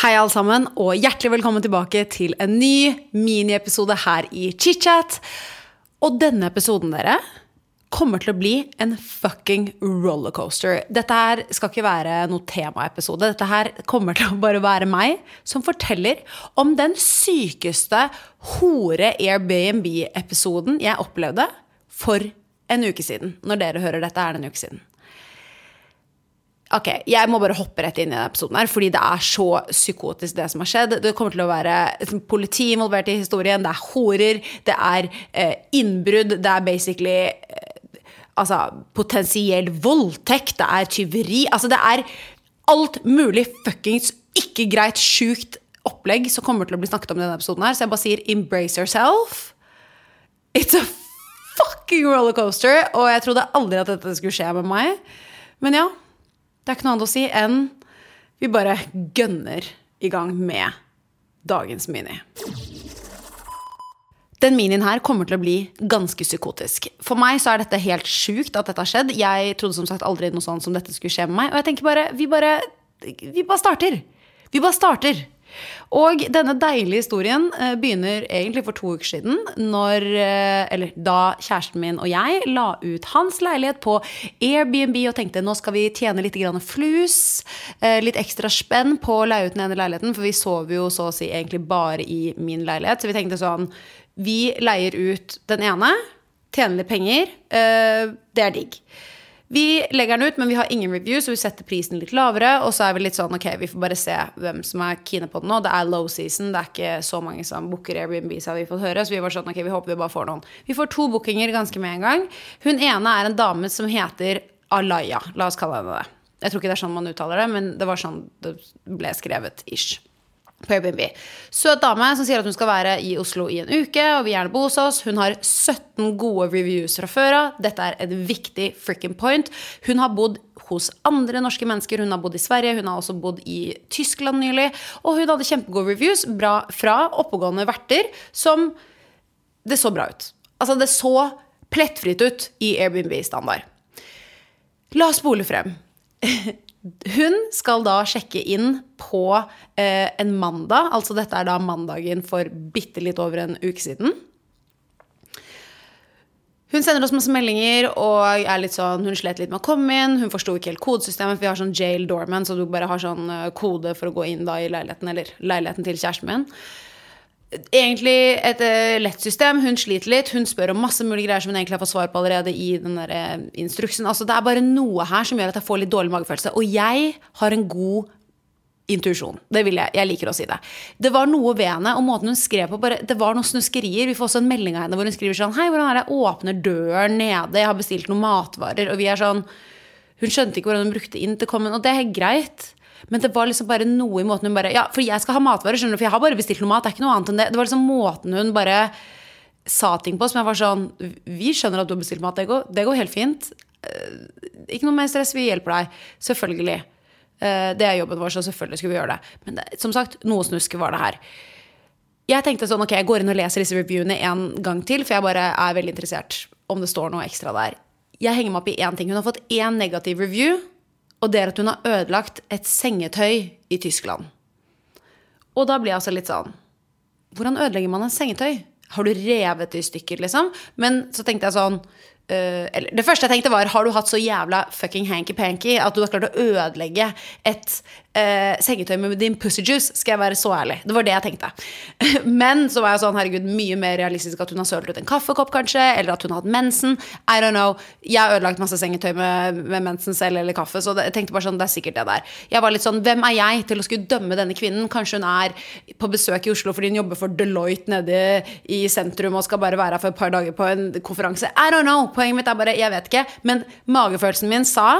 Hei, alle sammen, og hjertelig velkommen tilbake til en ny miniepisode her i ChitChat. Og denne episoden, dere, kommer til å bli en fucking rollercoaster. Dette her skal ikke være noe temaepisode. Dette her kommer til å bare være meg som forteller om den sykeste hore Airbnb-episoden jeg opplevde for en uke siden. Når dere hører dette, er det en uke siden. Ok, Jeg må bare hoppe rett inn i denne episoden, her, fordi det er så psykotisk, det som har skjedd. Det kommer til å være politi involvert i historien, det er horer, det er eh, innbrudd, det er basically eh, altså, potensiell voldtekt, det er tyveri Altså, det er alt mulig fuckings ikke greit, sjukt opplegg som kommer til å bli snakket om i denne episoden her, så jeg bare sier embrace yourself. It's a fucking rollercoaster, og jeg trodde aldri at dette skulle skje med meg. Men ja, det er ikke noe annet å si enn vi bare gønner i gang med dagens mini. Den minien her kommer til å bli ganske psykotisk. For meg så er dette helt sjukt at dette har skjedd. Jeg trodde som sagt aldri noe sånt som dette skulle skje med meg. Og jeg tenker bare Vi bare, vi bare starter. Vi bare starter. Og denne deilige historien eh, begynner egentlig for to uker siden, når, eh, eller da kjæresten min og jeg la ut hans leilighet på Airbnb og tenkte nå skal vi tjene litt flus, eh, litt ekstra spenn på å leie ut den ene leiligheten, for vi sover jo så å si egentlig bare i min leilighet. Så vi tenkte sånn Vi leier ut den ene, tjener litt penger, det er digg. Vi legger den ut, men vi har ingen review, så vi setter prisen litt lavere. Og så er vi litt sånn, ok, vi får bare se hvem som er keene på den nå. Det er low season, det er ikke så mange som booker Airbnb, så har vi fått høre. Så vi var sånn, ok, vi håper vi bare får noen. Vi får to bookinger ganske med en gang. Hun ene er en dame som heter Alaya. La oss kalle henne det. Jeg tror ikke det er sånn man uttaler det, men det var sånn det ble skrevet ish på Airbnb. Søt dame som sier at hun skal være i Oslo i en uke og vil gjerne bo hos oss. Hun har 17 gode reviews fra før av. Dette er et viktig fricken point. Hun har bodd hos andre norske mennesker. Hun har bodd i Sverige, hun har også bodd i Tyskland nylig. Og hun hadde kjempegode reviews bra, fra oppegående verter som Det så bra ut. Altså, det så plettfritt ut i Airbnb-standard. La oss spole frem. Hun skal da sjekke inn på eh, en mandag, altså dette er da mandagen for bitte litt over en uke siden. Hun sender oss masse meldinger, og er litt sånn, hun slet litt med å komme inn. Hun forsto ikke helt kodesystemet, for vi har sånn jail doorman, så du bare har sånn eh, kode for å gå inn da i leiligheten, eller leiligheten til kjæresten min egentlig et uh, lett system. Hun sliter litt. Hun spør om masse mulige greier som hun egentlig har fått svar på allerede i den der, uh, instruksen. Altså, det er bare noe her som gjør at jeg får litt dårlig magefølelse. Og jeg har en god intuisjon. Det vil jeg. Jeg liker å si det. Det var noe ved henne, og måten hun skrev på bare, Det var noen snuskerier. Vi får også en melding av henne hvor hun skriver sånn Hei, hvordan er det? Jeg åpner døren nede. Jeg har bestilt noen matvarer. Og vi er sånn Hun skjønte ikke hvordan hun brukte inn til kommen, og det er greit. Men det var liksom bare noe i måten hun bare Ja, for jeg skal ha matvarer, skjønner du, for jeg har bare bestilt noe mat. Det er ikke noe annet enn det. Det var liksom måten hun bare sa ting på som jeg var sånn Vi skjønner at du har bestilt mat. Det går, det går helt fint. Eh, ikke noe mer stress. Vi hjelper deg. Selvfølgelig. Eh, det er jobben vår, så selvfølgelig skulle vi gjøre det. Men det, som sagt, noe snusk var det her. Jeg tenkte sånn, ok, jeg går inn og leser disse reviewene en gang til, for jeg bare er veldig interessert om det står noe ekstra der. Jeg henger meg opp i én ting. Hun har fått én negativ review, og det er at hun har ødelagt et sengetøy i Tyskland. Og da blir jeg altså litt sånn Hvordan ødelegger man en sengetøy? Har du revet det i stykker, liksom? Men så tenkte jeg sånn uh, eller, Det første jeg tenkte, var Har du hatt så jævla fucking hanky-panky at du har klart å ødelegge et uh, sengetøy med din pussy juice? Skal jeg være så ærlig? Det var det jeg tenkte. Men så var jeg sånn, herregud, mye mer realistisk at hun har sølt ut en kaffekopp, kanskje, eller at hun har hatt mensen. I don't know. Jeg har ødelagt masse sengetøy med, med mensen selv eller kaffe, så det, jeg tenkte bare sånn, det er sikkert det der. Jeg var litt sånn, hvem er jeg til å skulle dømme denne kvinnen? Kanskje hun er på besøk i Oslo fordi hun jobber for Deloitte nede i sentrum og skal bare være her for et par dager på en konferanse. I don't know. Poenget mitt er bare, jeg vet ikke. Men magefølelsen min sa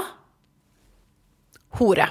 hore.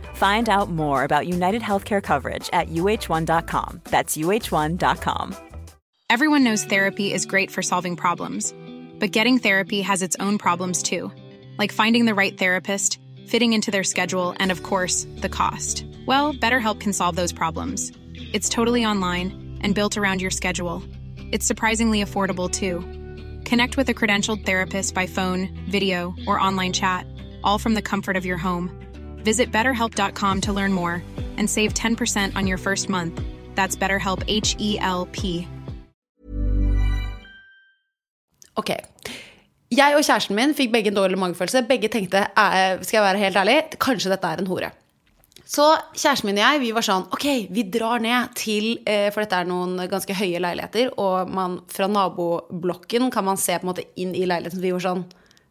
Find out more about United Healthcare coverage at uh1.com. That's uh1.com. Everyone knows therapy is great for solving problems, but getting therapy has its own problems too, like finding the right therapist, fitting into their schedule, and of course, the cost. Well, BetterHelp can solve those problems. It's totally online and built around your schedule. It's surprisingly affordable too. Connect with a credentialed therapist by phone, video, or online chat, all from the comfort of your home. Visit betterhelp.com to learn more and save 10% on your first month. That's BetterHelp H E L P. Ok. Jeg og kjæresten min fikk begge en dårlig magefølelse. Begge tenkte, eh, skal jeg være helt ærlig, kanskje dette er en hore. Så kjæresten min og jeg vi var sånn Ok, vi drar ned til eh, For dette er noen ganske høye leiligheter, og man, fra naboblokken kan man se på en måte inn i leiligheten. Så vi var sånn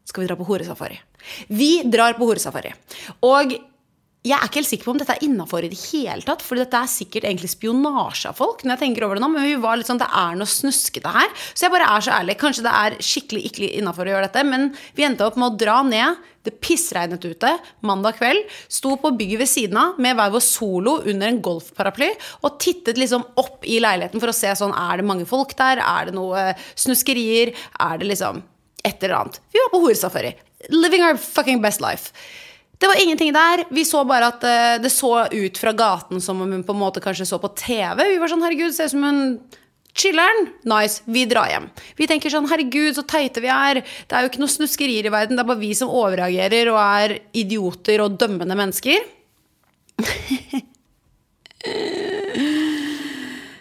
Skal vi dra på horesafari? Vi drar på horesafari. Og jeg er ikke helt sikker på om dette er innafor i det hele tatt. For dette er sikkert egentlig spionasje av folk. når jeg tenker over det nå, Men vi var litt sånn, det er noe snuskete her. Så jeg bare er så ærlig. Kanskje det er skikkelig ikke innafor å gjøre dette. Men vi endte opp med å dra ned. Det pissregnet ute mandag kveld. Sto på bygget ved siden av med hver vår solo under en golfparaply. Og tittet liksom opp i leiligheten for å se sånn Er det mange folk der? Er det noe snuskerier? Er det liksom et eller annet? Vi var på horesafari. Living our fucking best life. Det var ingenting der. Vi så bare at uh, det så ut fra gaten som om hun på en måte kanskje så på TV. Vi var sånn, herregud, ser ut som hun Chiller'n. Nice. Vi drar hjem. Vi tenker sånn, herregud, så teite vi er. Det er jo ikke noe snuskerier i verden. Det er bare vi som overreagerer og er idioter og dømmende mennesker.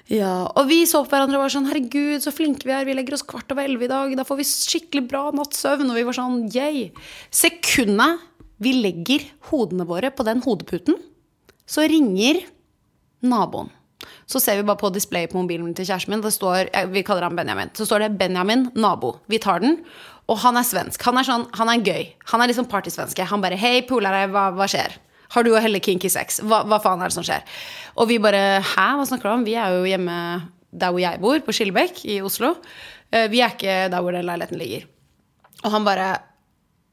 Ja, og vi så på hverandre og var sånn Herregud, så flinke vi er. Vi legger oss kvart over elleve i dag. Da får vi skikkelig bra natts søvn. Og vi var sånn yay. Sekundet vi legger hodene våre på den hodeputen, så ringer naboen. Så ser vi bare på display på mobilen til kjæresten min. Det står, vi kaller han Benjamin. Så står det 'Benjamin, nabo'. Vi tar den. Og han er svensk. Han er sånn, han er gøy. Han er liksom partysvenske. Han bare 'Hei, polare, hva, hva skjer?' Har du og Helle kinky sex? Hva, hva faen er det som skjer? Og vi bare Hæ, hva snakker du om? Vi er jo hjemme der hvor jeg bor, på Skillebekk i Oslo. Eh, Vi er ikke der hvor den leiligheten ligger. Og han bare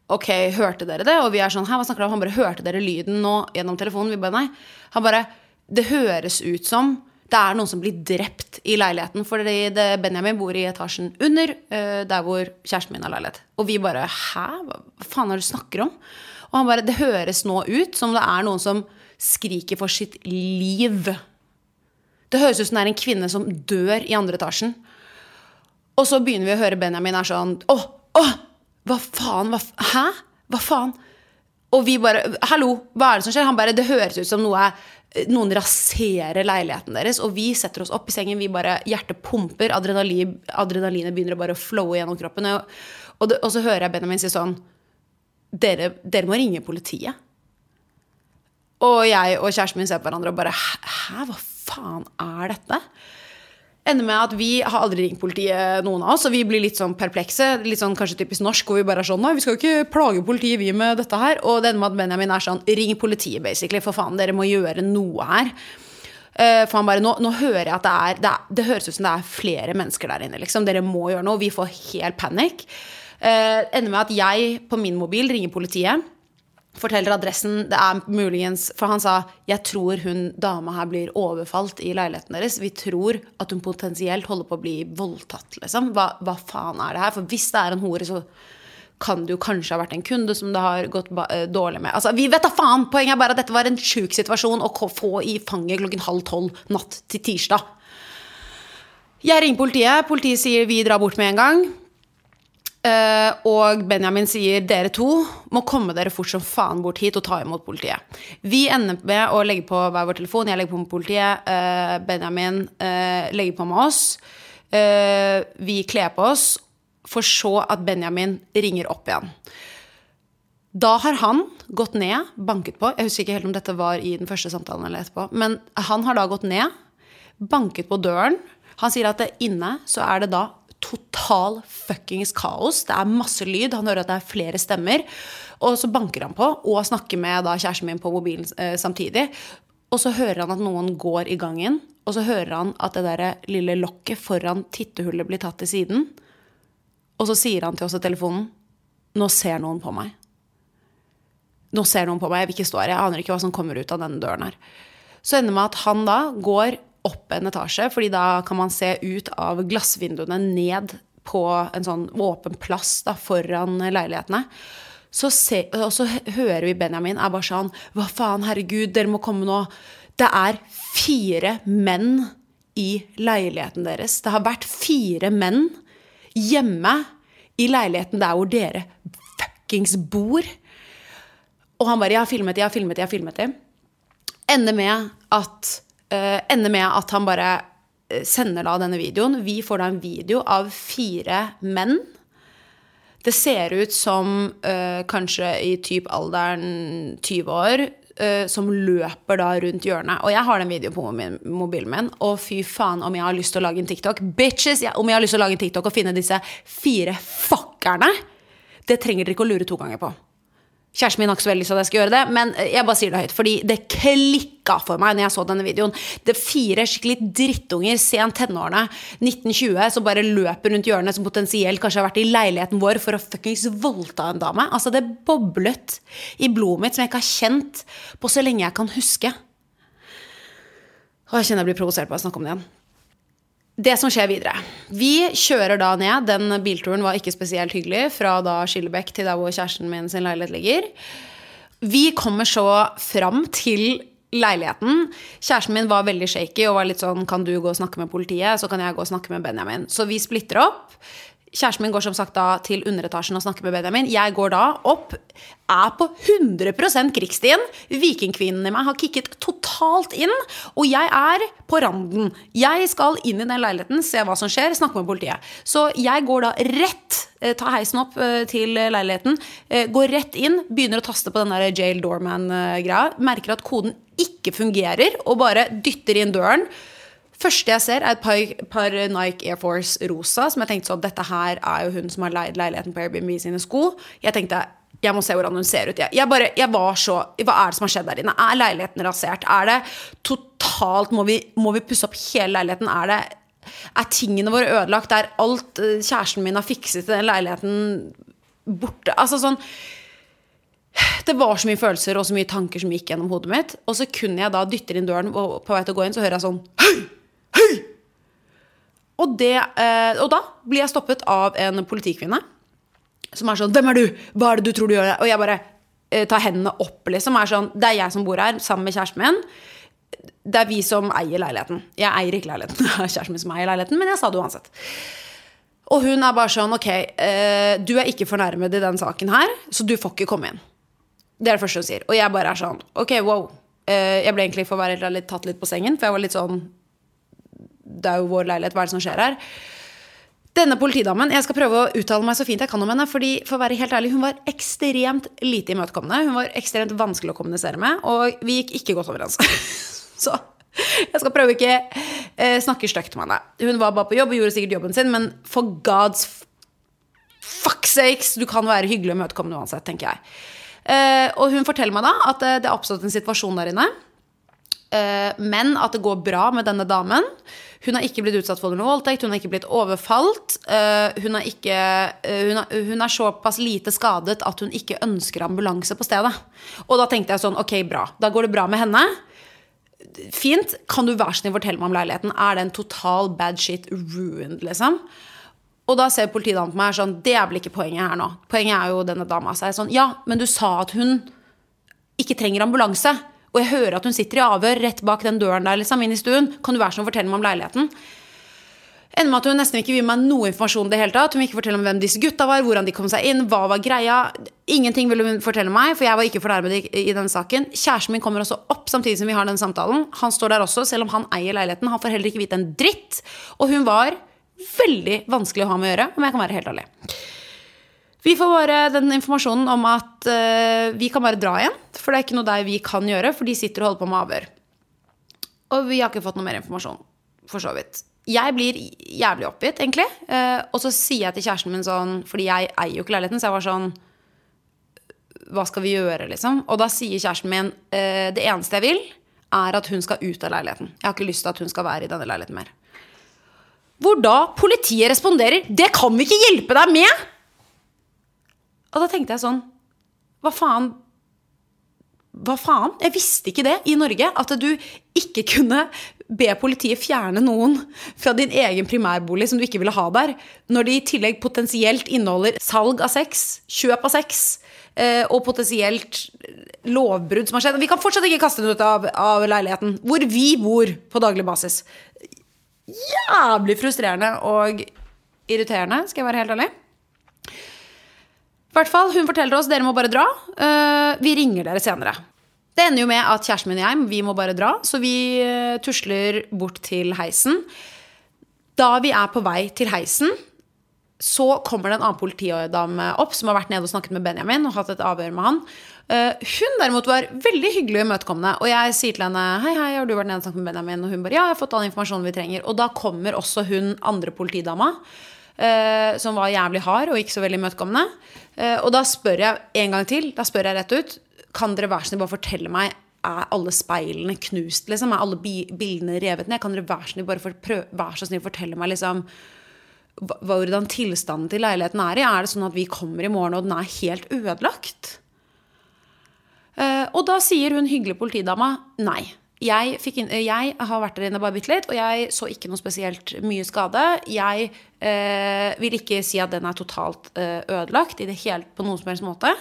Ok, hørte dere det? Og vi er sånn, hæ, hva snakker du om? Han bare, hørte dere lyden nå gjennom telefonen? Vi bare, nei. Han bare, det høres ut som det er noen som blir drept i leiligheten. For Benjamin bor i etasjen under, eh, der hvor kjæresten min har leilighet. Og vi bare, hæ, hva faen er det du snakker om? Og han bare, det høres nå ut som det er noen som skriker for sitt liv. Det høres ut som det er en kvinne som dør i andre etasjen. Og så begynner vi å høre Benjamin er sånn Å, å, hva faen? Hva, hæ? Hva faen? Og vi bare Hallo, hva er det som skjer? Han bare Det høres ut som noe noen raserer leiligheten deres. Og vi setter oss opp i sengen, vi bare hjertet pumper, adrenalin, adrenalinet begynner å bare flowe gjennom kroppen. Og, og, det, og så hører jeg Benjamin si sånn dere, dere må ringe politiet. Og jeg og kjæresten min ser på hverandre og bare Hæ, hva faen er dette? Ender med at vi har aldri ringt politiet, noen av oss, og vi blir litt sånn perplekse. Litt sånn kanskje typisk norsk, hvor vi bare er sånn Nei, vi skal jo ikke plage politiet, vi, med dette her. Og det ender med at Benjamin er sånn Ring politiet, basically. For faen, dere må gjøre noe her. Eh, for han bare, nå, nå hører jeg at det er, det er Det høres ut som det er flere mennesker der inne, liksom. Dere må gjøre noe. Vi får helt panikk. Eh, ender med at jeg på min mobil ringer politiet forteller adressen. Det er muligens For han sa jeg tror hun dama her blir overfalt i leiligheten deres. Vi tror at hun potensielt holder på å bli voldtatt, liksom. Hva, hva faen er det her? For hvis det er en hore, så kan det jo kanskje ha vært en kunde som det har gått eh, dårlig med. Altså, vi vet da faen! Poenget er bare at dette var en sjuk situasjon å få i fanget klokken halv tolv natt til tirsdag. Jeg ringer politiet. Politiet sier vi drar bort med en gang. Eh, og Benjamin sier dere to må komme dere fort som faen bort hit og ta imot politiet. Vi ender med å legge på hver vår telefon. Jeg legger på med politiet. Uh, Benjamin uh, legger på med oss. Vi kler på oss, for så at Benjamin ringer opp igjen. Da har han gått ned, banket på Jeg husker ikke helt om dette var i den første samtalen eller etterpå. Men han har da gått ned, banket på døren. Han sier at inne så er det da total fuckings kaos. Det er masse lyd. Han hører at det er flere stemmer. Og så banker han på og snakker med da kjæresten min på mobilen eh, samtidig. Og så hører han at noen går i gangen, og så hører han at det der lille lokket foran tittehullet blir tatt til siden. Og så sier han til oss i telefonen Nå ser noen på meg. Nå ser noen på meg, jeg vil ikke stå her. Jeg aner ikke hva som kommer ut av denne døren her. Så ender det med at han da går opp en etasje, fordi da kan man se ut av glassvinduene ned på en sånn åpen plass da, foran leilighetene. Så se, og så hører vi Benjamin er bare sånn Hva faen, herregud, dere må komme nå. Det er fire menn i leiligheten deres. Det har vært fire menn hjemme i leiligheten der hvor dere fuckings bor. Og han bare 'Jeg har filmet, jeg har filmet, jeg har filmet det'. Ender med at, ender med at han bare eh, sender da denne videoen. Vi får da en video av fire menn. Det ser ut som eh, kanskje i typ alderen 20 år, eh, som løper da rundt hjørnet. Og jeg har den videoen på mobilen- min, og fy faen om jeg har lyst til å lage en TikTok. Bitches! Om jeg har lyst til å lage en TikTok og finne disse fire fuckerne, det trenger dere ikke å lure to ganger på. Kjæresten min har ikke så veldig lyst til at jeg skal gjøre det, men jeg bare sier det høyt. Fordi det klikka for meg når jeg så denne videoen. Det er fire skikkelig drittunger, sent tenårene, 1920, som bare løper rundt hjørnet, som potensielt kanskje har vært i leiligheten vår for å fuckings voldta en dame. Altså, det boblet i blodet mitt som jeg ikke har kjent på så lenge jeg kan huske. Og jeg kjenner jeg blir provosert på å snakke om det igjen. Det som skjer videre. Vi kjører da ned. Den bilturen var ikke spesielt hyggelig. Fra da Skillebekk til der hvor kjæresten min sin leilighet ligger. Vi kommer så fram til leiligheten. Kjæresten min var veldig shaky og var litt sånn Kan du gå og snakke med politiet, så kan jeg gå og snakke med Benjamin. Så vi splitter opp. Kjæresten min går som sagt da til underetasjen og snakker med Benjamin. Jeg går da opp, er på 100% krigsstien. Vikingkvinnen i meg har kicket totalt inn, og jeg er på randen. Jeg skal inn i den leiligheten, se hva som skjer, snakke med politiet. Så jeg går da rett, eh, tar heisen opp eh, til leiligheten, eh, går rett inn, begynner å taste på den der jail doorman-greia, merker at koden ikke fungerer, og bare dytter inn døren. Første jeg ser, er et par, par Nike Air Force rosa, som jeg tenkte sånn Dette her er jo hun som har leid leiligheten på Airbnb sine sko. Jeg tenkte jeg må se hvordan hun ser ut. Jeg, bare, jeg var så, Hva er det som har skjedd der inne? Er leiligheten rasert? Er det totalt Må vi, må vi pusse opp hele leiligheten? Er det er tingene våre ødelagt? Er alt eh, kjæresten min har fikset i den leiligheten, borte? Altså sånn det var så mye følelser og så mye tanker som gikk gjennom hodet mitt. Og så kunne jeg da dytter inn døren, og på vei til å gå inn, så hører jeg sånn Hei! Hei! Og, det, eh, og da blir jeg stoppet av en politikvinne som er sånn Hvem er du? Hva er det du tror du gjør? Og jeg bare eh, tar hendene opp, liksom. Er sånn, det er jeg som bor her, sammen med kjæresten min. Det er vi som eier leiligheten. Jeg eier ikke leiligheten, det er kjæresten min som eier leiligheten, men jeg sa det uansett. Og hun er bare sånn Ok, eh, du er ikke fornærmet i den saken her, så du får ikke komme inn. Det er det første hun sier. Og jeg bare er sånn Ok, wow. Jeg ble egentlig for å være litt tatt litt på sengen, for jeg var litt sånn Det er jo vår leilighet, hva er det som skjer her? Denne politidamen, Jeg skal prøve å uttale meg så fint jeg kan om henne. fordi for å være helt ærlig, Hun var ekstremt lite imøtekommende. Hun var ekstremt vanskelig å kommunisere med, og vi gikk ikke godt overens. så jeg skal prøve ikke eh, snakke stygt med henne. Hun var bare på jobb og gjorde sikkert jobben sin, men for God's fuck sakes, du kan være hyggelig og imøtekommende uansett, tenker jeg. Eh, og hun forteller meg da at eh, det har oppstått en situasjon der inne. Eh, men at det går bra med denne damen. Hun har ikke blitt utsatt for noe voldtekt, hun har ikke blitt overfalt. eh, hun, er ikke, eh, hun, er, hun er såpass lite skadet at hun ikke ønsker ambulanse på stedet. Og da tenkte jeg sånn, ok, bra. Da går det bra med henne. Fint. Kan du være snill fortelle meg om leiligheten? Er det en total bad shit ruined, liksom? Og da ser politidamen på meg sånn Det er vel ikke poenget her nå. Poenget er jo denne dama. Så sånn Ja, men du sa at hun ikke trenger ambulanse. Og jeg hører at hun sitter i avhør rett bak den døren der, liksom, inn i stuen. Kan du være sånn fortelle meg om leiligheten? Ender med at hun nesten ikke vil meg noe informasjon. det hele tatt Hun vil ikke fortelle om hvem disse gutta var, hvordan de kom seg inn, hva var greia. Ingenting ville hun fortelle meg, for jeg var ikke fornærmet i den saken. Kjæresten min kommer også opp samtidig som vi har den samtalen. Han står der også, selv om han eier leiligheten. Han får heller ikke vite en dritt. Og hun var veldig vanskelig å ha med å gjøre, om jeg kan være helt ærlig. Vi får bare den informasjonen om at uh, vi kan bare dra igjen. For det er ikke noe der vi kan gjøre, for de sitter og holder på med avhør. Og vi har ikke fått noe mer informasjon, for så vidt jeg blir jævlig oppgitt, egentlig. Uh, og så sier jeg til kjæresten min sånn Fordi jeg eier jo ikke leiligheten, så jeg var sånn Hva skal vi gjøre, liksom? Og da sier kjæresten min uh, Det eneste jeg vil, er at hun skal ut av leiligheten. Jeg har ikke lyst til at hun skal være i denne leiligheten mer. Hvor da politiet responderer 'Det kan vi ikke hjelpe deg med!' Og da tenkte jeg sånn Hva faen? Hva faen? Jeg visste ikke det i Norge. At du ikke kunne be politiet fjerne noen fra din egen primærbolig som du ikke ville ha der, når de i tillegg potensielt inneholder salg av sex, kjøp av sex, eh, og potensielt lovbrudd som har skjedd. Vi kan fortsatt ikke kaste den ut av, av leiligheten, hvor vi bor på daglig basis. Jævlig frustrerende og irriterende, skal jeg være helt ærlig. Hvert fall, Hun forteller oss dere må bare dra. Uh, vi ringer dere senere. Det ender jo med at kjæresten min og jeg vi må bare dra, så vi eh, tusler bort til heisen. Da vi er på vei til heisen, så kommer det en annen politidame opp som har vært nede og snakket med Benjamin og hatt et avhør med han. Uh, hun derimot var veldig hyggelig og imøtekommende. Og jeg sier til henne hei, hei, har du vært nede og snakket med Benjamin? Og hun bare ja, jeg har fått all informasjonen vi trenger. Og da kommer også hun andre politidama. Som var jævlig hard og ikke så veldig imøtekommende. Uh, og da spør jeg en gang til. Da spør jeg rett ut. Kan dere være snill bare fortelle meg er alle speilene knust, liksom? Er alle bildene revet ned? Kan dere være snill bare for, prøv, være så snill fortelle meg liksom hvordan tilstanden til leiligheten er i? Er det sånn at vi kommer i morgen og den er helt ødelagt? Uh, og da sier hun hyggelige politidama nei. Jeg, inn, jeg, har vært der inne bare bitte litt, og jeg så ikke noe spesielt mye skade. Jeg eh, vil ikke si at den er totalt eh, ødelagt i det hele, på noen som helst måte.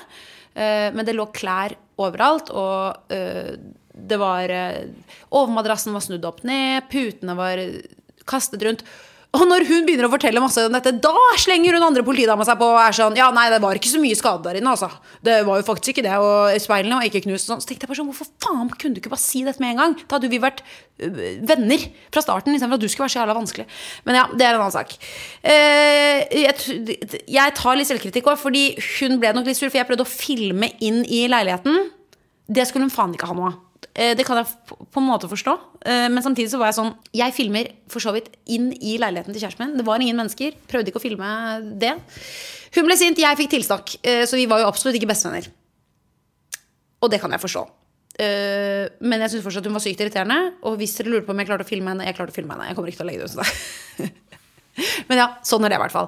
men det lå klær overalt. Og uh, det var uh, Overmadrassen var snudd opp ned, putene var kastet rundt. Og når hun begynner å fortelle masse om dette, da slenger hun andre politidama seg på og er sånn Ja, nei, det var ikke så mye skade der inne, altså. Det var jo faktisk ikke det. Og speilene var ikke knust. Sånn. Så tenkte jeg bare sånn, hvorfor faen kunne du ikke bare si dette med en gang? Da hadde vi vært venner fra starten, istedenfor at du skulle være så jævla vanskelig. Men ja, det er en annen sak. jeg, jeg tar litt selvkritikk òg, fordi hun ble nok litt sur, for jeg prøvde å filme inn i leiligheten. Det skulle hun faen ikke ha noe av. Eh, det kan jeg på en måte forstå. Eh, men samtidig så var jeg sånn Jeg filmer for så vidt inn i leiligheten til kjæresten min. Det var ingen mennesker. Prøvde ikke å filme det. Hun ble sint, jeg fikk tilsnakk. Eh, så vi var jo absolutt ikke bestevenner. Og det kan jeg forstå. Men jeg syns fortsatt hun var sykt irriterende. Og hvis dere lurer på om jeg klarte å filme henne, jeg klarte å filme henne. Jeg kommer ikke til å legge det ut. Men ja, sånn er det i hvert fall.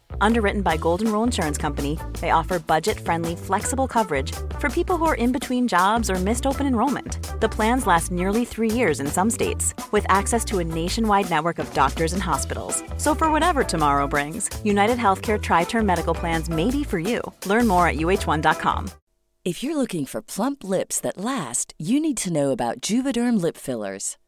Underwritten by Golden Rule Insurance Company, they offer budget-friendly, flexible coverage for people who are in between jobs or missed open enrollment. The plans last nearly three years in some states, with access to a nationwide network of doctors and hospitals. So for whatever tomorrow brings, United Healthcare Tri-Term Medical Plans may be for you. Learn more at uh1.com. If you're looking for plump lips that last, you need to know about Juvederm lip fillers.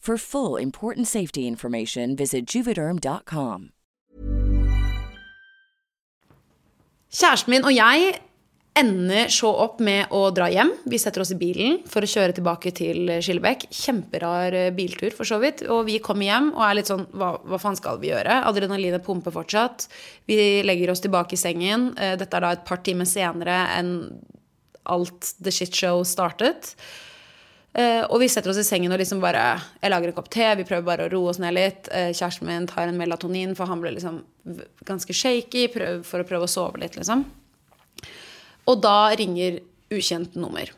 For full important safety information, visit juvederm.com. Kjæresten min og jeg ender så opp med å dra hjem. Vi setter oss i bilen for å kjøre tilbake til Skillebekk. Kjemperar eh, biltur, for så vidt. Og vi kommer hjem og er litt sånn hva, hva faen skal vi gjøre? Adrenalinet pumper fortsatt. Vi legger oss tilbake i sengen. Eh, Dette er da et par timer senere enn alt the shit show startet. Eh, og vi setter oss i sengen og liksom bare Jeg lager en kopp te, vi prøver bare å roe oss ned litt. Uh, kjæresten min tar en melatonin, for han ble liksom ganske shaky prøv, for å prøve å sove litt, liksom. Og da ringer ukjent nummer.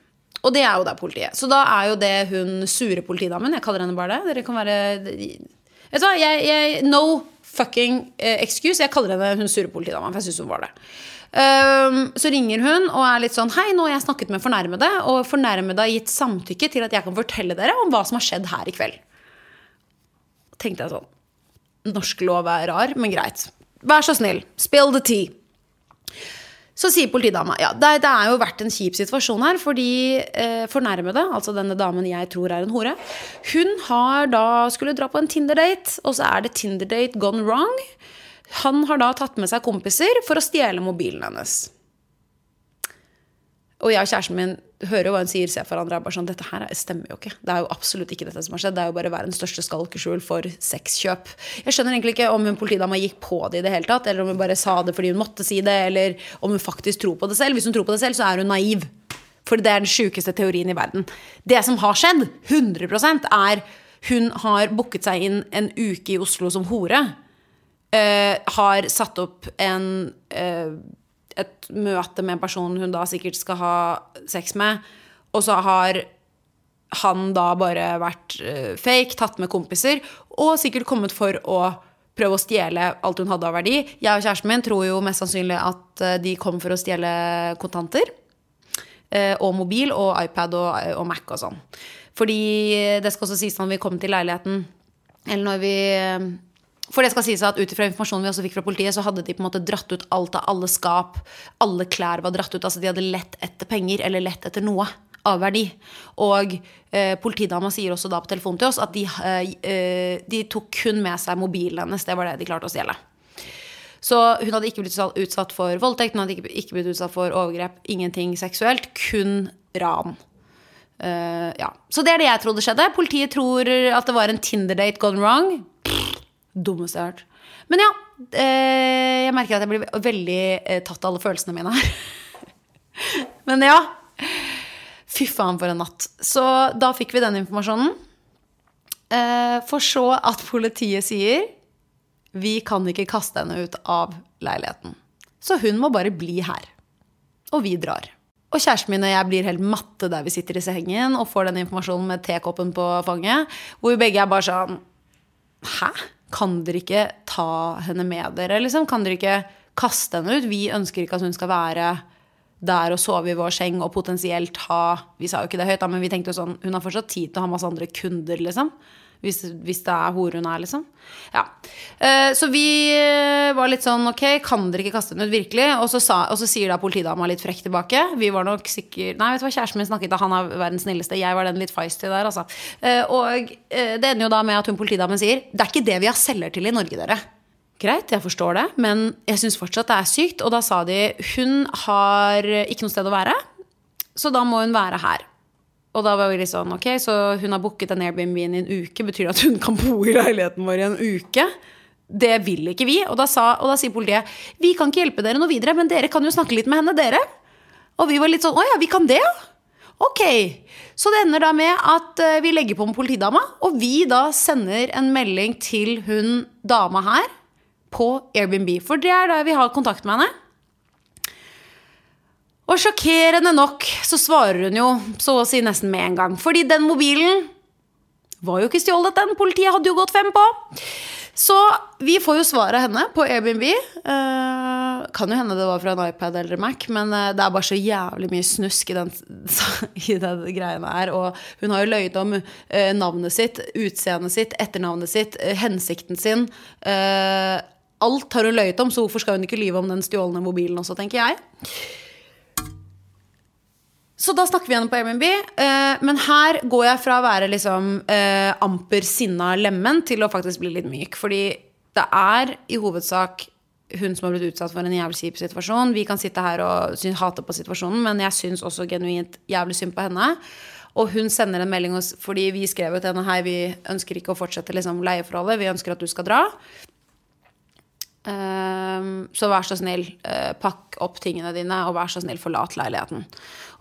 Og det er jo da politiet. Så da er jo det hun sure politidamen. Jeg kaller henne bare det. Dere kan være Vet du hva, jeg, jeg No fucking eh, excuse. Jeg kaller henne hun sure politidama, for jeg syns hun var det. Um, så ringer hun og er litt sånn Hei, nå har jeg snakket med fornærmede, og fornærmede har gitt samtykke til at jeg kan fortelle dere om hva som har skjedd her i kveld. Tenkte jeg sånn Norsk lov er rar, men greit. Vær så snill, spill the tea. Så sier politidama ja, det, det er jo vært en kjip situasjon her, fordi eh, fornærmede, altså denne damen jeg tror er en hore, hun har da skulle dra på en Tinder-date, og så er det Tinder-date gone wrong. Han har da tatt med seg kompiser for å stjele mobilen hennes. Og jeg og kjæresten min hører jo hva hun sier, ser hverandre. er bare sånn, Dette her stemmer jo ikke. Det er jo absolutt ikke dette som har skjedd. Det er jo bare verdens største skalkeskjul for sexkjøp. Jeg skjønner egentlig ikke om hun politidama gikk på det i det hele tatt, eller om hun bare sa det fordi hun måtte si det, eller om hun faktisk tror på det selv. Hvis hun tror på det selv, så er hun naiv. For det er den sjukeste teorien i verden. Det som har skjedd, 100 er hun har booket seg inn en uke i Oslo som hore. Eh, har satt opp en eh, et møte med en person hun da sikkert skal ha sex med, og så har han da bare vært eh, fake, tatt med kompiser, og sikkert kommet for å prøve å stjele alt hun hadde av verdi. Jeg og kjæresten min tror jo mest sannsynlig at eh, de kom for å stjele kontanter. eh, Og mobil og iPad og, og Mac og sånn. Fordi det skal også sies når vi kom til leiligheten, eller når vi for det skal sies at ut ifra informasjonen vi også fikk fra politiet, så hadde de på en måte dratt ut alt av alle skap. Alle klær var dratt ut. altså De hadde lett etter penger eller lett etter noe av verdi. Og eh, politidama sier også da på telefonen til oss at de, eh, eh, de tok kun med seg mobilen hennes. Det var det de klarte å stjele. Så hun hadde ikke blitt utsatt- for voldtekt, hun hadde ikke, ikke blitt utsatt for overgrep. Ingenting seksuelt, kun ran. Uh, ja. Så det er det jeg trodde skjedde. Politiet tror at det var en Tinder-date gone wrong. Dummeste jeg har hørt. Men ja, eh, jeg merker at jeg blir veldig eh, tatt av alle følelsene mine her. Men ja. Fy faen, for en natt. Så da fikk vi den informasjonen. Eh, for så at politiet sier vi kan ikke kaste henne ut av leiligheten. Så hun må bare bli her. Og vi drar. Og kjæresten min og jeg blir helt matte der vi sitter i sengen og får den informasjonen med tekoppen på fanget, hvor vi begge er bare sånn Hæ? Kan dere ikke ta henne med dere? Liksom? Kan dere ikke kaste henne ut? Vi ønsker ikke at hun skal være der og sove i vår seng og potensielt ha Vi sa jo ikke det høyt, da, men vi tenkte jo sånn Hun har fortsatt tid til å ha masse andre kunder, liksom. Hvis, hvis det er hore hun er, liksom. Ja. Eh, så vi eh, var litt sånn Ok, kan dere ikke kaste henne ut, virkelig? Og så, sa, og så sier da politidama litt frekk tilbake. Vi var nok sikkert Nei, vet du hva, kjæresten min snakket, da han er verdens snilleste. Jeg var den litt feisty der, altså. Eh, og det ender jo da med at hun politidamen sier Det er ikke det vi har selger til i Norge, dere. Greit, jeg forstår det, men jeg syns fortsatt det er sykt. Og da sa de hun har ikke noe sted å være, så da må hun være her. Og da var vi litt sånn, ok, så hun har booket en Airbnb i en uke. Betyr det at hun kan bo i leiligheten vår i en uke? Det vil ikke vi. Og da, sa, og da sier politiet vi kan ikke hjelpe dere noe videre, men dere kan jo snakke litt med henne, dere. Og vi var litt sånn å ja, vi kan det, ja. Ok. Så det ender da med at eh, vi legger på med politidama, og vi da sender en melding til hun dama her på Airbnb. For det er da vi har kontakt med henne. Og sjokkerende nok så svarer hun jo så å si nesten med en gang. Fordi den mobilen var jo ikke stjålet, den. Politiet hadde jo gått fem på. Så vi får jo svaret av henne på Airbnb. Eh, kan jo hende det var fra en iPad eller Mac, men eh, det er bare så jævlig mye snusk i den, i den greiene her. Og hun har jo løyet om eh, navnet sitt, utseendet sitt, etternavnet sitt, eh, hensikten sin. Eh, alt har hun løyet om, så hvorfor skal hun ikke lyve om den stjålne mobilen også, tenker jeg. Så da snakker vi igjen på Airbnb. eh, men her går jeg fra å være liksom eh, amper sinna lemen til å faktisk bli litt myk. Fordi det er i hovedsak hun som har blitt utsatt for en jævlig kjip situasjon. Vi kan sitte her og synes, hate på situasjonen, men jeg syns også genuint jævlig synd på henne. Og hun sender en melding fordi vi skrev til henne Hei, vi ønsker ikke å fortsette liksom, leieforholdet. Vi ønsker at du skal dra. Ehm, så vær så snill, eh, pakk opp tingene dine, og vær så snill, forlat leiligheten.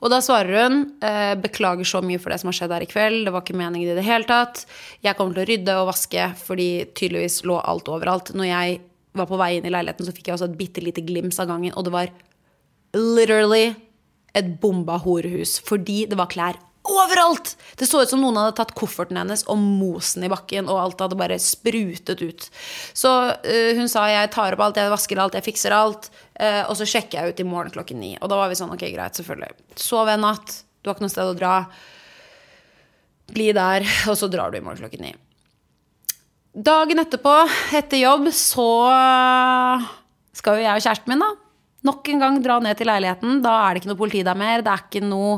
Og da svarer hun eh, beklager så mye for det som har skjedd her i kveld. Det var ikke meningen i det hele tatt. Jeg kommer til å rydde og vaske, fordi tydeligvis lå alt overalt. Når jeg var på vei inn i leiligheten, så fikk jeg også et bitte lite glimt av gangen, og det var literally et bomba horehus. Fordi det var klær overalt! Det så ut som noen hadde tatt kofferten hennes og mosen i bakken, og alt hadde bare sprutet ut. Så uh, hun sa jeg tar opp alt, jeg vasker alt, jeg fikser alt, Uh, og så sjekker jeg ut i morgen klokken ni. Og da var vi sånn, ok, greit, selvfølgelig. Sov en natt, du har ikke noe sted å dra. Bli der, og så drar du i morgen klokken ni. Dagen etterpå, etter jobb, så skal jo jeg og kjæresten min, da, nok en gang dra ned til leiligheten. Da er det ikke noe politi der mer. Det er ikke noe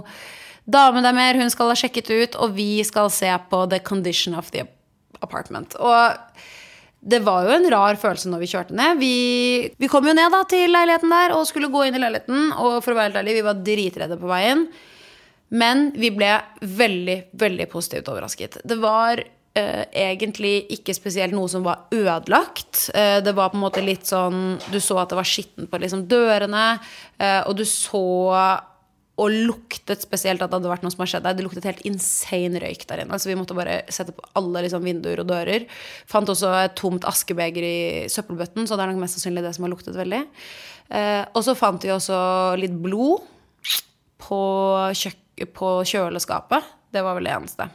dame er mer. Hun skal ha sjekket ut, og vi skal se på the condition of the apartment. Og det var jo en rar følelse når vi kjørte ned. Vi, vi kom jo ned da til leiligheten der og skulle gå inn i leiligheten. Og for å være helt ærlig, vi var dritredde på veien. Men vi ble veldig, veldig positivt overrasket. Det var eh, egentlig ikke spesielt noe som var ødelagt. Eh, det var på en måte litt sånn Du så at det var skittent på liksom dørene, eh, og du så og luktet spesielt at det hadde vært noe som har skjedd der. Det luktet helt insane røyk der inne. Så vi måtte bare sette på alle liksom, vinduer og dører. Fant også et tomt askebeger i søppelbøtten, så det er nok mest sannsynlig det som har luktet veldig. Eh, og så fant vi også litt blod på, på kjøleskapet. Det var vel det eneste.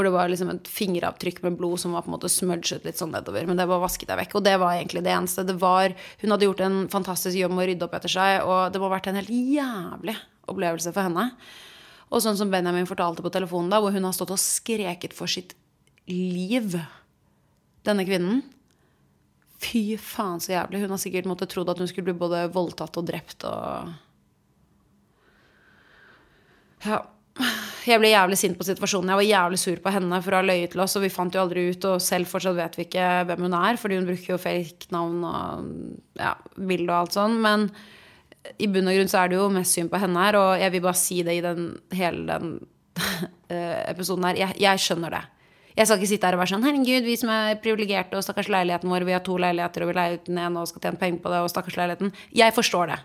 Hvor det var liksom et fingeravtrykk med blod som var på en måte smudget litt sånn nedover. Men det var vasket jeg vekk. Og det var egentlig det eneste. Det var, hun hadde gjort en fantastisk jobb med å rydde opp etter seg, og det må ha vært en helt jævlig opplevelse for henne. Og sånn som Benjamin fortalte på telefonen, da, hvor hun har stått og skreket for sitt liv, denne kvinnen. Fy faen, så jævlig. Hun har sikkert måttet trodd at hun skulle bli både voldtatt og drept og Ja. Jeg ble jævlig sint på situasjonen. Jeg var jævlig sur på henne for å ha løyet til oss, og vi fant jo aldri ut, og selv fortsatt vet vi ikke hvem hun er, fordi hun bruker jo fake-navn og ja, bilde og alt sånn. Men i bunn og grunn så er det jo mest synd på henne her, og jeg vil bare si det i den, hele den eh, episoden her. Jeg, jeg skjønner det. Jeg skal ikke sitte her og være sånn Herregud, vi som er privilegerte, og stakkars leiligheten vår, vi har to leiligheter, og vi leier ut den ene og skal tjene penger på det, og stakkars leiligheten. Jeg forstår det.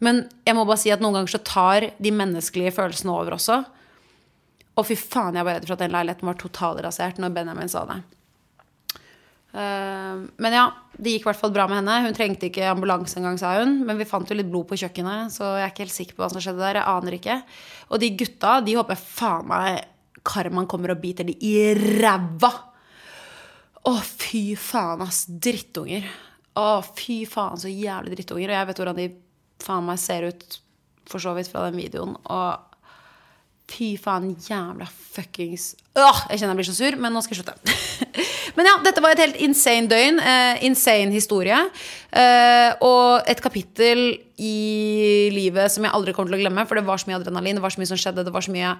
Men jeg må bare si at noen ganger så tar de menneskelige følelsene over også. Og fy faen, jeg var redd for at den leiligheten var totalrasert når Benjamin sa det. Uh, men ja, det gikk i hvert fall bra med henne. Hun trengte ikke ambulanse engang, sa hun. Men vi fant jo litt blod på kjøkkenet, så jeg er ikke helt sikker på hva som skjedde der. Jeg aner ikke. Og de gutta, de håper faen meg karmaen kommer og biter de i ræva. Å, fy faen, ass. Drittunger. Å, fy faen, så jævlig drittunger. Og jeg vet hvordan de faen meg ser ut, for så vidt, fra den videoen. Og Fy faen, jævla fuckings Åh, Jeg kjenner jeg blir så sur, men nå skal jeg slutte. men ja, dette var et helt insane døgn. Eh, insane historie. Eh, og et kapittel i livet som jeg aldri kommer til å glemme. For det var så mye adrenalin, det var så mye som skjedde. Det var så mye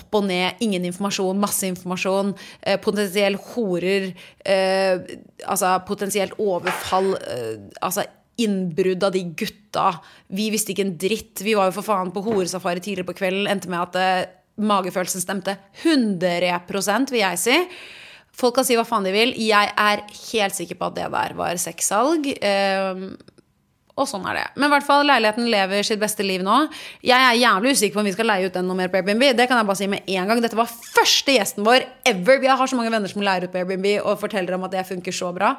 opp og ned. Ingen informasjon, masse informasjon. Eh, potensiell horer. Eh, altså potensielt overfall. Eh, altså innbrudd av de gutta. Vi visste ikke en dritt. Vi var jo for faen på horesafari tidligere på kvelden. Endte med at eh, magefølelsen stemte 100% vil jeg si. Folk kan si hva faen de vil. Jeg er helt sikker på at det der var sexsalg. Eh, og sånn er det. Men i hvert fall, leiligheten lever sitt beste liv nå. Jeg er jævlig usikker på om vi skal leie ut den noe mer på Airbnb. Det kan jeg bare si med en gang. Dette var første gjesten vår ever. Vi har så mange venner som leier ut på Airbnb og forteller om at det funker så bra.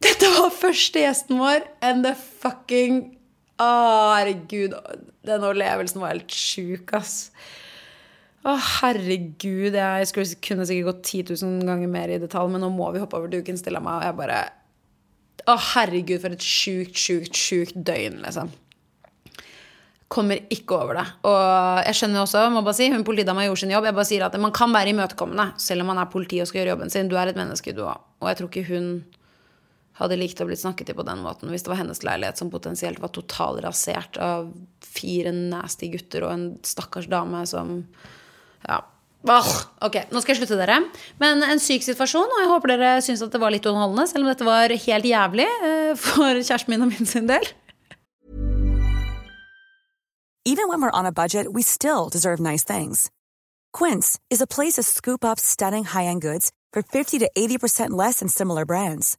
Dette var første gjesten vår, and the fucking Å, herregud. Den overlevelsen var helt sjuk, ass. Å, herregud. Jeg skulle, kunne sikkert gått 10 000 ganger mer i detalj, men nå må vi hoppe over duken, stille meg, Og jeg bare Å, herregud, for et sjukt, sjukt, sjukt døgn, liksom. Kommer ikke over det. Og jeg skjønner også, må bare si, hun politidama gjorde sin jobb. Jeg bare sier at Man kan være imøtekommende selv om man er politi og skal gjøre jobben sin. Du er et menneske, du òg. Og jeg tror ikke hun hadde likt å bli snakket til på den måten hvis det var hennes leilighet som potensielt var totalrasert av fire nasty gutter og en stakkars dame som Ja. Åh, ok, nå skal jeg slutte, dere. Men en syk situasjon, og jeg håper dere syns at det var litt underholdende, selv om dette var helt jævlig eh, for kjæresten min og min sin del. Even when we're on a budget, we still deserve nice things. Quince is a place to scoop up stunning high-end goods for 50 to 80% less than similar brands.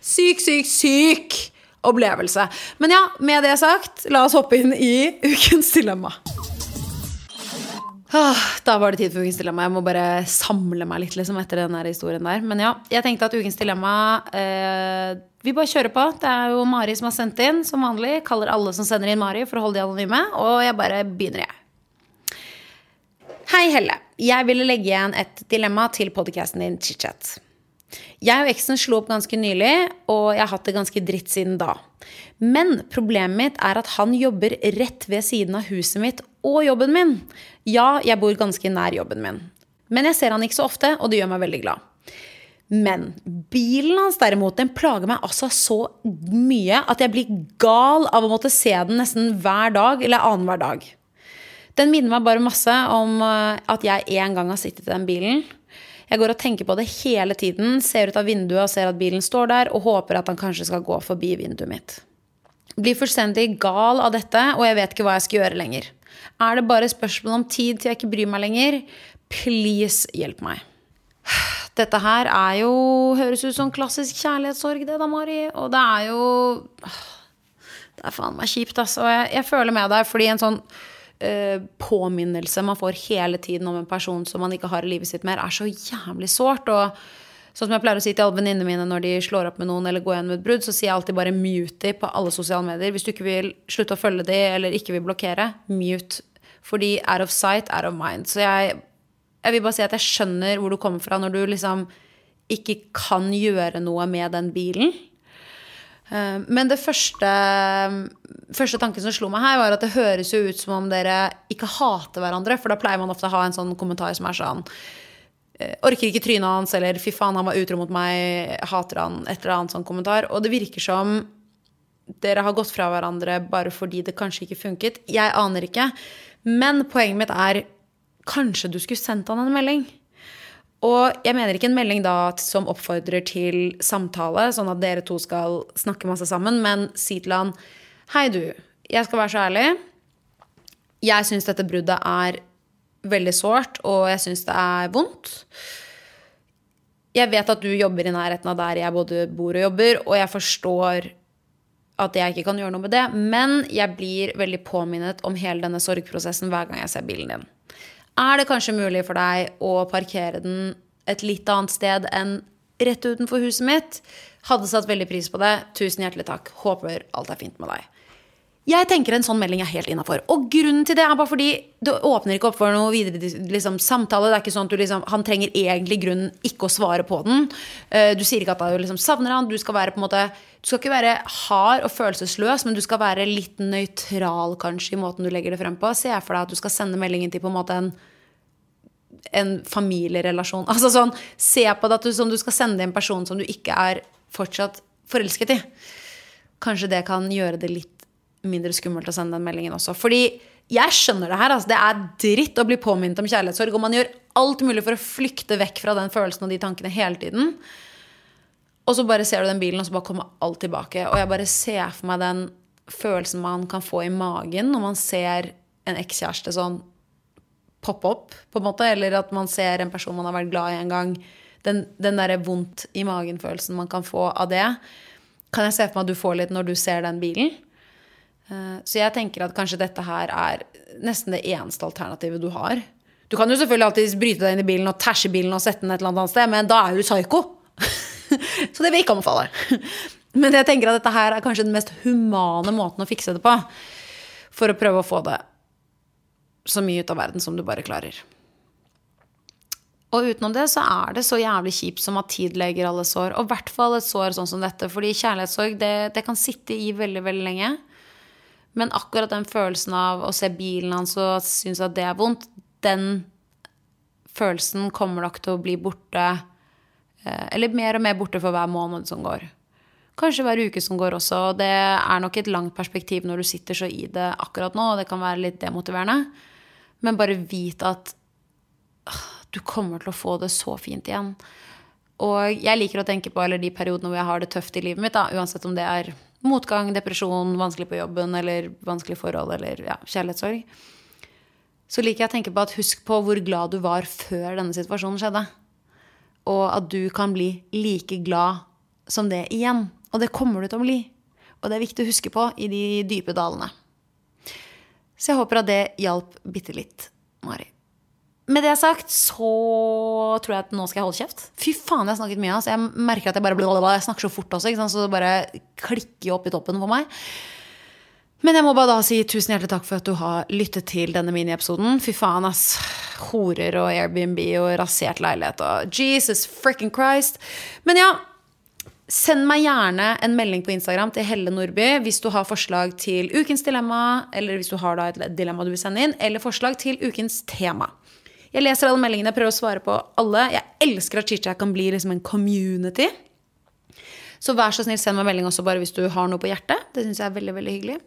Syk, syk, syk opplevelse. Men ja, med det sagt, la oss hoppe inn i ukens dilemma. Ah, Da var det tid for ukens dilemma. Jeg må bare samle meg litt liksom, etter den historien der. Men ja, jeg tenkte at ukens dilemma eh, Vi bare kjører på. Det er jo Mari som har sendt inn, som vanlig. Kaller alle som sender inn Mari, for å holde de anonyme. Og jeg bare begynner, jeg. Hei, Helle. Jeg ville legge igjen et dilemma til podcasten din Chitchat. Jeg og eksen slo opp ganske nylig, og jeg har hatt det ganske dritt siden da. Men problemet mitt er at han jobber rett ved siden av huset mitt og jobben min. Ja, jeg bor ganske nær jobben min. Men jeg ser han ikke så ofte, og det gjør meg veldig glad. Men bilen hans derimot, den plager meg altså så mye at jeg blir gal av å måtte se den nesten hver dag, eller annenhver dag. Den minner meg bare masse om eh, at jeg en gang har sittet i den bilen. Jeg går og tenker på det hele tiden, ser ut av vinduet og ser at bilen står der, og håper at han kanskje skal gå forbi vinduet mitt. Blir fullstendig gal av dette, og jeg vet ikke hva jeg skal gjøre lenger. Er det bare spørsmål om tid til jeg ikke bryr meg lenger? Please, hjelp meg. Dette her er jo Høres ut som klassisk kjærlighetssorg, det da, Mari. Og det er jo Det er faen meg kjipt, altså. Jeg, jeg føler med deg fordi en sånn påminnelse man får hele tiden om en person som man ikke har i livet sitt mer, er så jævlig sårt. Og sånn som jeg pleier å si til alle venninnene mine når de slår opp med noen eller går gjennom et brudd, så sier jeg alltid bare mute på alle sosiale medier. Hvis du ikke vil slutte å følge de eller ikke vil blokkere, mute. Fordi out of sight, out of mind. Så jeg, jeg vil bare si at jeg skjønner hvor du kommer fra når du liksom ikke kan gjøre noe med den bilen. Eh, Men det første, første tanken som slo meg her, var at det høres jo ut som om dere ikke hater hverandre. For da pleier man ofte å ha en sånn kommentar som er sånn eh, Orker ikke trynet hans, eller fy faen, han var utro mot meg, hater han, et eller annet sånn kommentar. Og det virker som dere har gått fra hverandre bare fordi det kanskje ikke funket. Jeg aner ikke. Men poenget mitt er kanskje du skulle sendt han en melding. Og jeg mener ikke en melding da som oppfordrer til samtale, sånn at dere to skal snakke masse sammen, men si til han Hei, du. Jeg skal være så ærlig. Jeg syns dette bruddet er veldig sårt, og jeg syns det er vondt. Jeg vet at du jobber i nærheten av der jeg både bor og jobber, og jeg forstår at jeg ikke kan gjøre noe med det, men jeg blir veldig påminnet om hele denne sorgprosessen hver gang jeg ser bilen din. Er det kanskje mulig for deg å parkere den et litt annet sted enn rett utenfor huset mitt? Hadde satt veldig pris på det. Tusen hjertelig takk. Håper alt er fint med deg. Jeg tenker en sånn melding er helt innafor. Og grunnen til det er bare fordi det åpner ikke opp for noe videre liksom, samtale. Det er ikke sånn at liksom, Han trenger egentlig grunnen ikke å svare på den. Uh, du sier ikke at du liksom savner han. Du skal være måte Du skal ikke være hard og følelsesløs, men du skal være litt nøytral kanskje i måten du legger det frem på. Se for deg at du skal sende meldingen til på en måte en en familierelasjon. Altså sånn, Se på det at du, som du skal sende en person som du ikke er fortsatt forelsket i. Kanskje det kan gjøre det litt mindre skummelt å sende den meldingen også. Fordi jeg skjønner det her. Altså, det er dritt å bli påminnet om kjærlighetssorg. Og man gjør alt mulig for å flykte vekk fra den følelsen og de tankene hele tiden. Og så bare ser du den bilen, og så bare kommer alt tilbake. Og jeg bare ser for meg den følelsen man kan få i magen når man ser en ekskjæreste sånn poppe opp, på en måte. Eller at man ser en person man har vært glad i en gang. Den, den derre vondt i magen-følelsen man kan få av det, kan jeg se for meg at du får litt når du ser den bilen. Eh, så jeg tenker at kanskje dette her er nesten det eneste alternativet du har. Du kan jo selvfølgelig alltid bryte deg inn i bilen og tæsje bilen og sette den et eller annet sted, men da er du psyko. så det vil jeg ikke anbefale. Men jeg tenker at dette her er kanskje den mest humane måten å fikse det på. For å prøve å få det så mye ut av verden som du bare klarer. Og utenom det så er det så jævlig kjipt som at tid leger alle sår. Og i hvert fall et sår sånn som dette. Fordi kjærlighetssorg, det, det, kan sitte i veldig, veldig lenge. Men akkurat den følelsen av å se bilen hans og synes at det er vondt, den følelsen kommer nok til å bli borte. Eh, eller mer og mer borte for hver måned som går. Kanskje hver uke som går også. Og det er nok et langt perspektiv når du sitter så i det akkurat nå, og det kan være litt demotiverende. Men bare vit at du kommer til å få det så fint igjen. Og jeg liker å tenke på eller de periodene hvor jeg har det tøft i livet mitt, da, uansett om det er motgang, depresjon, vanskelig på jobben eller vanskelig forhold eller ja, kjærlighetssorg. Så liker jeg å tenke på at husk på hvor glad du var før denne situasjonen skjedde. Og at du kan bli like glad som det igjen. Og det kommer du til å bli. Og det er viktig å huske på i de dype dalene. Så jeg håper at det hjalp bitte litt, Mari. Med det sagt så tror jeg at nå skal jeg holde kjeft. Fy faen, jeg har snakket mye. Altså. Jeg merker at jeg bare blablabla. Jeg snakker så fort også, så det bare klikker opp i toppen for meg. Men jeg må bare da si tusen hjertelig takk for at du har lyttet til denne miniepisoden. Fy faen, ass. Horer og Airbnb og rasert leilighet og Jesus fricking Christ. Men ja, Send meg gjerne en melding på Instagram til Helle Nordby hvis du har forslag til ukens dilemma, eller hvis du har et dilemma du vil sende inn, eller forslag til ukens tema. Jeg leser alle meldingene, prøver å svare på alle. Jeg elsker at ChitChat kan bli liksom en community. Så vær så snill, send meg melding også bare hvis du har noe på hjertet. Det syns jeg er veldig, veldig hyggelig.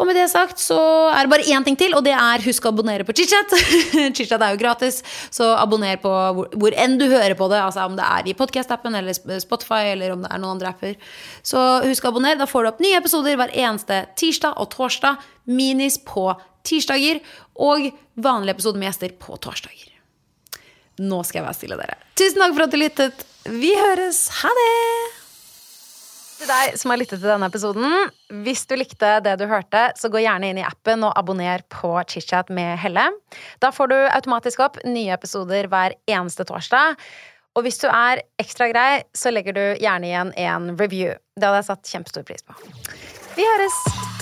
Og med det sagt så er det bare én ting til, og det er husk å abonnere på ChitChat. ChitChat er jo gratis, så abonner på hvor, hvor, enn du hører på det. Altså om det er i podcast-appen eller Spotify eller om det er noen andre apper. Så husk å abonnere. Da får du opp nye episoder hver eneste tirsdag og torsdag. Minis på tirsdager og vanlige episoder med gjester på torsdager. Nå skal jeg være stille, dere. Tusen takk for at du lyttet. Vi høres. Ha det! Til deg som har lyttet til denne episoden, hvis du likte det du hørte, så gå gjerne inn i appen og abonner på ChitChat med Helle. Da får du automatisk opp nye episoder hver eneste torsdag. Og hvis du er ekstra grei, så legger du gjerne igjen en review. Det hadde jeg satt kjempestor pris på. Vi høres!